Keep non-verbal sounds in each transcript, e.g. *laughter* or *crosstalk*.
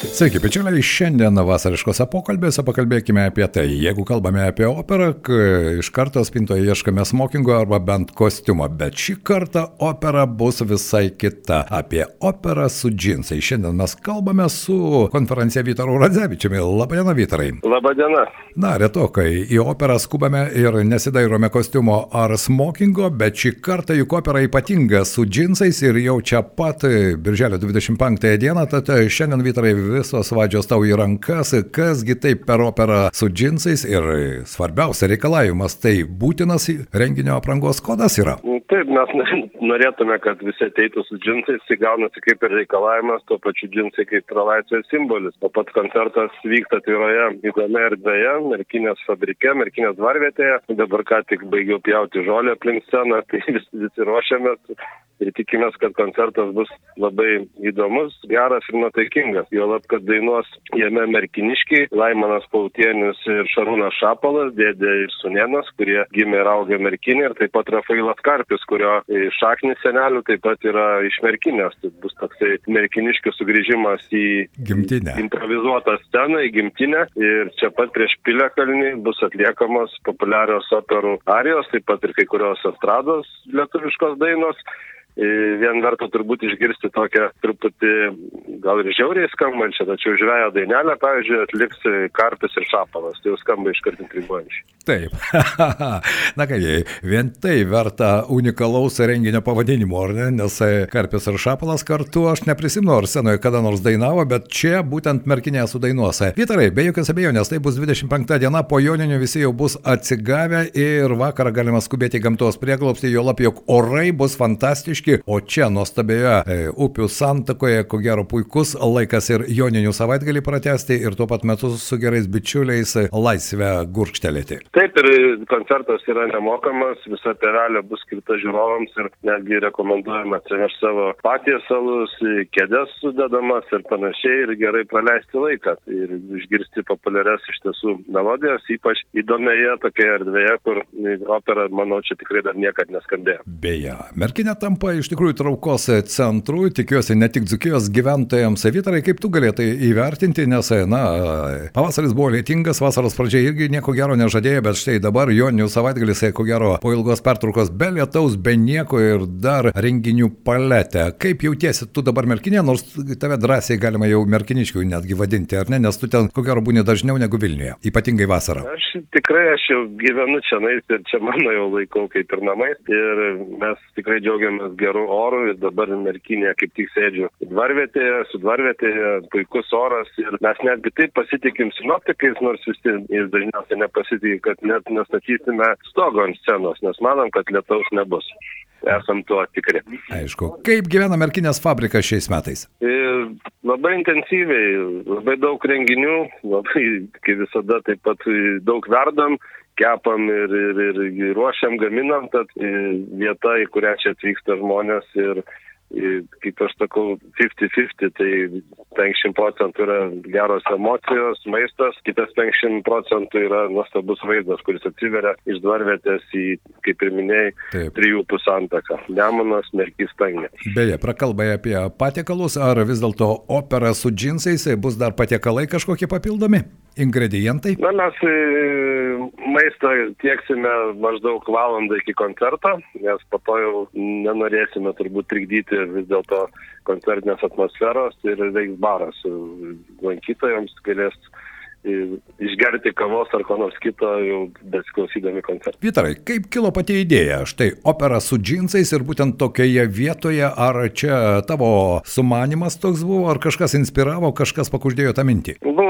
Sveiki, bičiuliai, šiandien vasariškose pokalbėse pakalbėkime apie tai. Jeigu kalbame apie operą, iš karto spintoje ieškame smokingo arba bent kostiumo, bet šį kartą opera bus visai kita. Apie operą su džinsai. Šiandien mes kalbame su konferencija Vytaru Radzevičiumi. Labadiena, Vytarai. Labadiena. Na, retokai į operą skubame ir nesidairome kostiumo ar smokingo, bet šį kartą juk opera ypatinga su džinsais ir jau čia pat e, birželio 25 dieną, tad e, šiandien vytarai visos vadžios tau į rankas, kasgi taip per operą su džinsais ir svarbiausia reikalavimas, tai būtinas renginio aprangos kodas yra. Taip, mes norėtume, kad visi ateitų su džinsais, tai gaunasi kaip ir reikalavimas, tuo pačiu džinsai kaip yra laisvės simbolis. O pats koncertas vyksta atviroje įdomia erdvėje, Merkinės fabrike, Merkinės dvarvietėje. Dabar ką tik baigiau pjauti žolę aplink sceną, *laughs* tai vis, visi ruošiamės ir tikimės, kad koncertas bus labai įdomus, geras ir nuotaikingas. Juolab, kad dainuos jame merkiniškiai, Laimonas Pautienis ir Šarūnas Šapalas, dėdė ir sunienas, kurie gimė ir augė merkinė ir taip pat Rafailas Karpis, kurio šaknis senelių taip pat yra iš merkinės. Tai bus toksai merkiniškių sugrįžimas į Gimtinę. improvizuotą sceną, į gimtinę ir čia pat prieš Piliakalnį bus atliekamos populiarios operų arijos, taip pat ir kai kurios estrados lietuviškos dainos. Vien verta turbūt išgirsti tokią truputį gal ir žiauriai skambančią, tačiau žvėjo dainelę, pavyzdžiui, atliks Karpis ir Šapalas, tai jau skamba iškart intriguojančiai. Taip. *laughs* Na kągi, vien tai verta unikalaus renginio pavadinimo, ar ne? Nes Karpis ir Šapalas kartu, aš neprisimenu, ar scenoje kada nors dainavo, bet čia būtent merkinėje sudainuose. Vytarai, be jokios abejonės, tai bus 25 diena, po joninių visi jau bus atsigavę ir vakarą galima skubėti į gamtos prieglobstį, jo lab, jog orai bus fantastiški, o čia nuostabioje e, upių santakoje, ko gero puikus laikas ir joninių savaitgalį pratesti ir tuo pat metu su gerais bičiuliais e, laisvę gurkštelėti. Taip ir koncertas yra nemokamas, visa pevelė bus skirta žiūrovams ir netgi rekomenduojama atsinešti savo patiesalus, kėdės sudedamas ir panašiai ir gerai praleisti laiką ir išgirsti populiarias iš tiesų melodijas, ypač įdomioje tokioje erdvėje, kur opera, manau, čia tikrai dar niekad neskambėjo. Beje, Merkinė tampa iš tikrųjų traukos centru, tikiuosi ne tik dzukijos gyventojams. Vytarai, kaip tu galėtai įvertinti, nes, na, pavasaris buvo lėtingas, vasaros pradžia irgi nieko gero nežadėjo, bet štai dabar joninių savaitgalis, ko gero, po ilgos pertraukos be lietaus, be nieko ir dar renginių paletę. Kaip jautiesi tu dabar Merkinė, nors tave drąsiai galima jau Merkiniškių netgi vadinti, ar ne, nes tu ten, ko gero, būni dažniau negu Vilniuje, ypatingai vasarą. Aš tikrai, aš jau gyvenu čia nais ir čia mano jau laikau kaip ir namai ir mes tikrai džiaugiamės gerų orų ir dabar merkinėje kaip tik sėdžiu dvarvietėje, su dvarvietėje, puikus oras ir mes netgi taip pasitikim sinoptikais, nors visi jais dažniausiai nepasitikė, kad net nestatysime stogo ant scenos, nes manom, kad lietaus nebus. Esam tuo tikri. Aišku, kaip gyvena Merkinės fabrikas šiais metais? Ir labai intensyviai, labai daug renginių, labai, kaip visada, taip pat daug verdam, kepam ir, ir, ir, ir ruošiam, gaminam, tad e, vieta, į kurią čia atvyksta žmonės ir, ir kaip aš sakau, 50-50, tai 50 procentų yra geros emocijos, maistas, kitas 50 procentų yra nuostabus vaizdas, kuris atsiveria iš dvarvietės į, kaip ir minėjai, Taip. trijų pusantaką. Nemonas, Merkys, Tangė. Beje, prakalbai apie patiekalus, ar vis dėlto opera su džinsais bus dar patiekalai kažkokie papildomi? Ingredientai? Na, mes e, maistą tieksime maždaug valandą iki koncerto, nes po to jau nenorėsime turbūt trikdyti vis dėlto koncertinės atmosferos ir veiks baras. Lankytojams galės e, išgerti kavos ar ko nors kito jau besiklausydami koncertą. Vytarai, kaip kilo pati idėja? Štai opera su džinsais ir būtent tokioje vietoje, ar čia tavo sumanimas toks buvo, ar kažkas inspiravo, kažkas pakuždėjo tą mintį? Buvo iš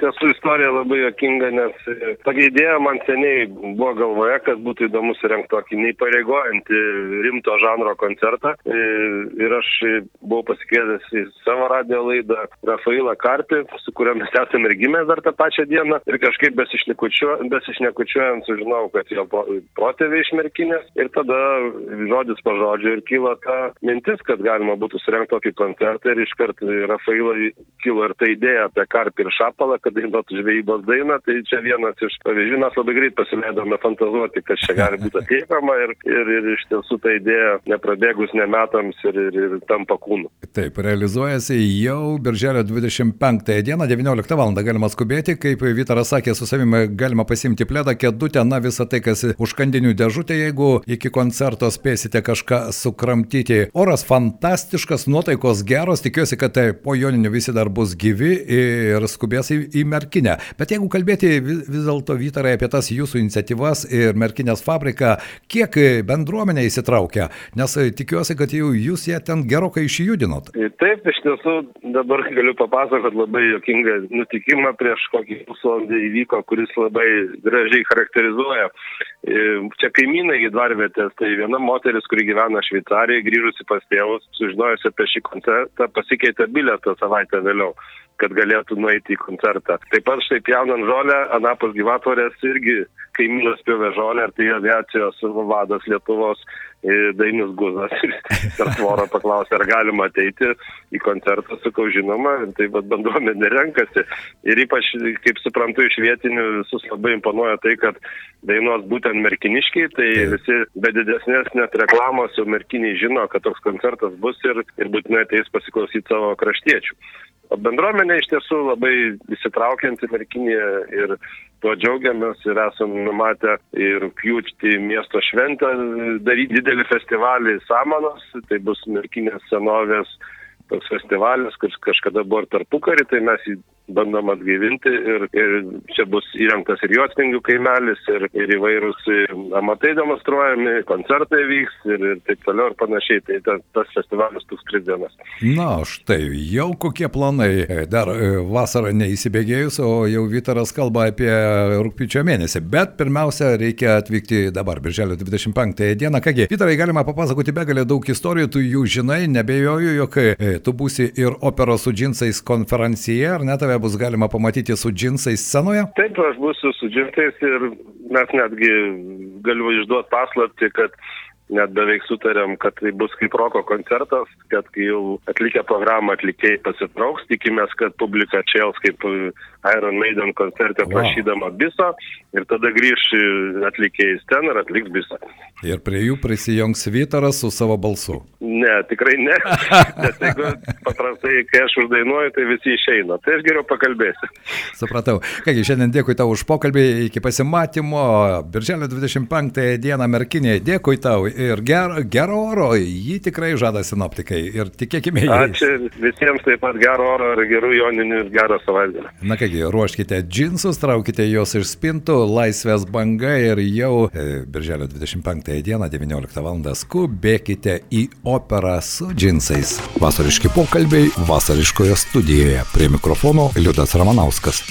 tiesų istorija labai jokinga, nes e, tokia idėja man seniai buvo galvoje, kad būtų įdomu surengti tokį neįpareigojantį rimto žanro koncertą. E, Ir aš e, buvau pasikvietęs į savo radio laidą Rafailą Karpį, su kuriuo mes esame ir gimę dar tą pačią dieną. Ir kažkaip besišnekučiuo- besišnekučiuojant sužinau, kad jo pro- protėviai iš merkinės. Ir tada žodis po žodžio ir kilo ta mintis, kad galima būtų surengti tokį koncertą. Ir iškart Rafailai kilo ir ta idėja apie Karpį ir Šapalą, kad dainuotų žvejybos dainą, tai čia vienas iš pavyzdžių, mes labai greit pasileidome fantazuoti, kas čia gali būti atliekama ir, ir, ir iš tiesų ta idėja neprabėgus nemetams ir, ir, ir tampa kūnu. Taip, realizuojasi jau birželio 25 dieną, 19 val. galima skubėti, kaip Vytaras sakė, su savimi galima pasimti plėdą, kėdutę, na visą tai, kas užkandinių dėžutė, jeigu iki koncerto spėsite kažką sukramtyti. Oras fantastiškas, nuotaikos geros, tikiuosi, kad tai po joninių visi dar bus gyvi ir skubės į, į merkinę. Bet jeigu kalbėti vis, vis dėlto Vytarai apie tas jūsų iniciatyvas ir merkinės fabriką, kiek bendruomenė įsitraukia, nes tikiuosi, kad jau jūs ją ten gerokai išjudinot. Taip, iš tiesų dabar galiu papasakoti labai jokingą nutikimą prieš kokį pusvalandį įvyko, kuris labai gražiai charakterizuoja. Čia kaimynai į dvarvietės, tai viena moteris, kuri gyvena Šveicarijoje, grįžusi pas tėvus, sužinojusi apie šį koncertą, pasikeitė biletą savaitę vėliau kad galėtų nueiti į koncertą. Taip pat štai pjaunant žolę, Anapos gyvatvorės irgi kaimynas pjovė žolę, ir tai aviacijos vadas Lietuvos Dainis Guzas *laughs* per tvorą paklausė, ar galima ateiti į koncertą, sakau, žinoma, tai vad bendruomenė renkasi. Ir ypač, kaip suprantu, iš vietinių visus labai imponuoja tai, kad dainuos būtent merkiniškiai, tai visi be didesnės net reklamos jau merkiniai žino, kad toks koncertas bus ir, ir būtinai ateis pasiklausyti savo kraštiečių. O bendruomenė iš tiesų labai įsitraukianti merkinėje ir tuo džiaugiamės ir esam numatę ir pjūti miesto šventę, daryti didelį festivalį Samanos, tai bus merkinės senovės toks festivalis, kuris kažkada buvo ir tarpukarį, tai mes jį bandom atgaivinti ir, ir čia bus įrengtas ir juotsmingių kaimelis, ir, ir įvairūs amatai demonstruojami, koncertai vyks ir, ir taip toliau ir panašiai. Tai ta, tas festivalis bus tris dienas. Na, štai, jau kokie planai. Dar e, vasarą neįsibėgėjus, o jau Vytaras kalba apie rūpiučio mėnesį. Bet pirmiausia, reikia atvykti dabar, birželio 25 dieną. Kągi, Vytarai, galima papasakoti begalę daug istorijų, tu jų žinai, nebejoju, jog e, tu būsi ir operos su džinsais konferencijai, ar ne tave bus galima pamatyti su džinsais scenoje? Taip, aš būsiu su džinsais ir mes netgi galiu išduoti paslapti, kad net beveik sutarėm, kad tai bus kaip roko koncertas, kad kai jau atlikę programą atlikėjai pasitrauks, tikimės, kad publika čels kaip Iron Maiden koncerte prašydama biso ir tada grįž atlikėjai ten ir atliks bisą. Ir prie jų prisijungs Vytaras su savo balsu. Ne, tikrai ne. *laughs* Nes jeigu paprastai, kai aš uždainuoju, tai visi išeina. Tai aš geriau pakalbėsiu. Supratau. Kągi, šiandien dėkui tau už pokalbį, iki pasimatymo. Birželio 25 dieną Merkinėje. Dėkui tau ir gero, gero oro, jį tikrai žada sinoptikai ir tikėkime jį. Ačiū visiems taip pat gero oro ir gerų joninių ir gero savaitgalio. Na kągi, ruoškite džinsus, traukite juos iš spintų, laisvės banga ir jau e, birželio 25 dieną 19 val. skubėkite į operą su džinsais. Vasariški pokalbiai vasariškoje studijoje. Prie mikrofono Liudas Ramanauskas.